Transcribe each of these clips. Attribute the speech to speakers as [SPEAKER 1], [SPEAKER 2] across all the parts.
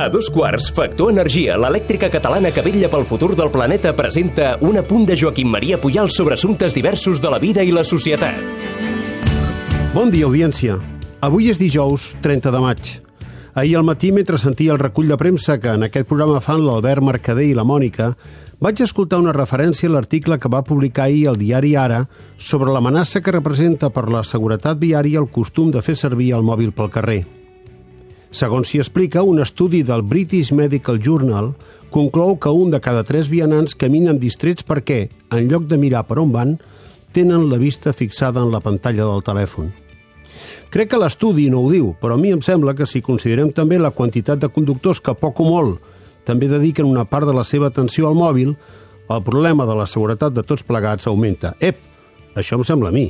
[SPEAKER 1] A dos quarts, Factor Energia, l'elèctrica catalana que vetlla pel futur del planeta, presenta un apunt de Joaquim Maria Pujal sobre assumptes diversos de la vida i la societat.
[SPEAKER 2] Bon dia, audiència. Avui és dijous, 30 de maig. Ahir al matí, mentre sentia el recull de premsa que en aquest programa fan l'Albert Mercader i la Mònica, vaig escoltar una referència a l'article que va publicar ahir el diari Ara sobre l'amenaça que representa per la seguretat viària el costum de fer servir el mòbil pel carrer. Segons s'hi explica, un estudi del British Medical Journal conclou que un de cada tres vianants caminen distrets perquè, en lloc de mirar per on van, tenen la vista fixada en la pantalla del telèfon. Crec que l'estudi no ho diu, però a mi em sembla que si considerem també la quantitat de conductors que poc o molt també dediquen una part de la seva atenció al mòbil, el problema de la seguretat de tots plegats augmenta. Ep, això em sembla a mi,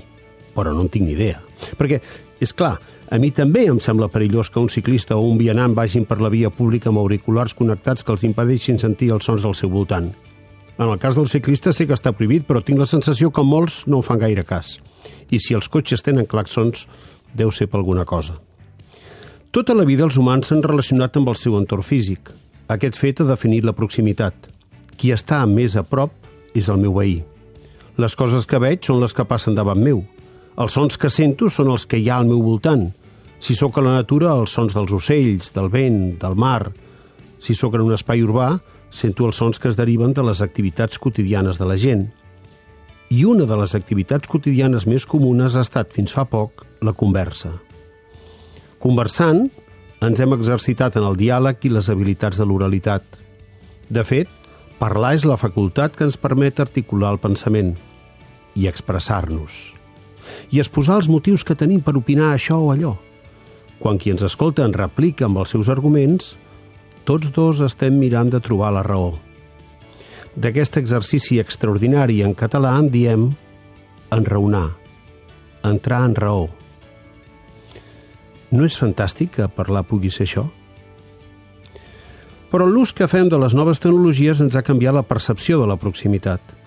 [SPEAKER 2] però no en tinc ni idea. Perquè, és clar, a mi també em sembla perillós que un ciclista o un vianant vagin per la via pública amb auriculars connectats que els impedeixin sentir els sons del seu voltant. En el cas del ciclista sé que està prohibit, però tinc la sensació que molts no en fan gaire cas. I si els cotxes tenen claxons, deu ser per alguna cosa. Tota la vida els humans s'han relacionat amb el seu entorn físic. Aquest fet ha definit la proximitat. Qui està més a prop és el meu veí. Les coses que veig són les que passen davant meu. Els sons que sento són els que hi ha al meu voltant – si sóc a la natura, els sons dels ocells, del vent, del mar. Si sóc en un espai urbà, sento els sons que es deriven de les activitats quotidianes de la gent. I una de les activitats quotidianes més comunes ha estat, fins fa poc, la conversa. Conversant, ens hem exercitat en el diàleg i les habilitats de l'oralitat. De fet, parlar és la facultat que ens permet articular el pensament i expressar-nos. I exposar els motius que tenim per opinar això o allò – quan qui ens escolta en replica amb els seus arguments, tots dos estem mirant de trobar la raó. D'aquest exercici extraordinari en català en diem enraonar, entrar en raó. No és fantàstic que parlar pugui ser això? Però l'ús que fem de les noves tecnologies ens ha canviat la percepció de la proximitat.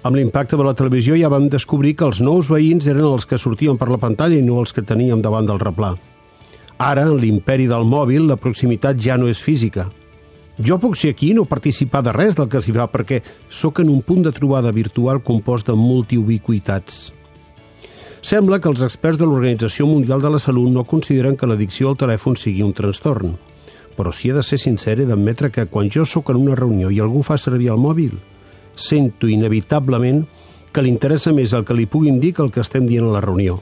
[SPEAKER 2] Amb l'impacte de la televisió ja vam descobrir que els nous veïns eren els que sortien per la pantalla i no els que teníem davant del replà. Ara, en l'imperi del mòbil, la proximitat ja no és física. Jo puc ser aquí i no participar de res del que s'hi fa perquè sóc en un punt de trobada virtual compost de multiubiquitats. Sembla que els experts de l'Organització Mundial de la Salut no consideren que l'addicció al telèfon sigui un trastorn. Però si he de ser sincer, he d'admetre que quan jo sóc en una reunió i algú fa servir el mòbil, sento inevitablement que li interessa més el que li puguin dir que el que estem dient a la reunió.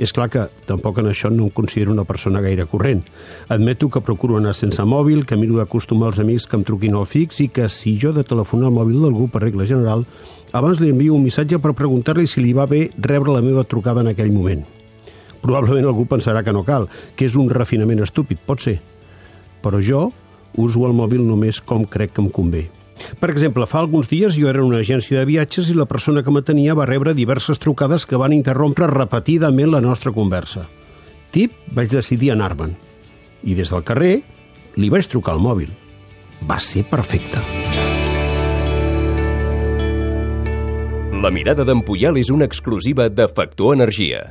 [SPEAKER 2] És clar que tampoc en això no em considero una persona gaire corrent. Admeto que procuro anar sense mòbil, que miro d'acostumar els amics que em truquin al fix i que si jo de telefonar al mòbil d'algú per regla general, abans li envio un missatge per preguntar-li si li va bé rebre la meva trucada en aquell moment. Probablement algú pensarà que no cal, que és un refinament estúpid, pot ser. Però jo uso el mòbil només com crec que em convé. Per exemple, fa alguns dies jo era en una agència de viatges i la persona que m'atenia va rebre diverses trucades que van interrompre repetidament la nostra conversa. Tip, vaig decidir anar-me'n. I des del carrer li vaig trucar al mòbil. Va ser perfecte.
[SPEAKER 1] La mirada d'en és una exclusiva de Factor Energia.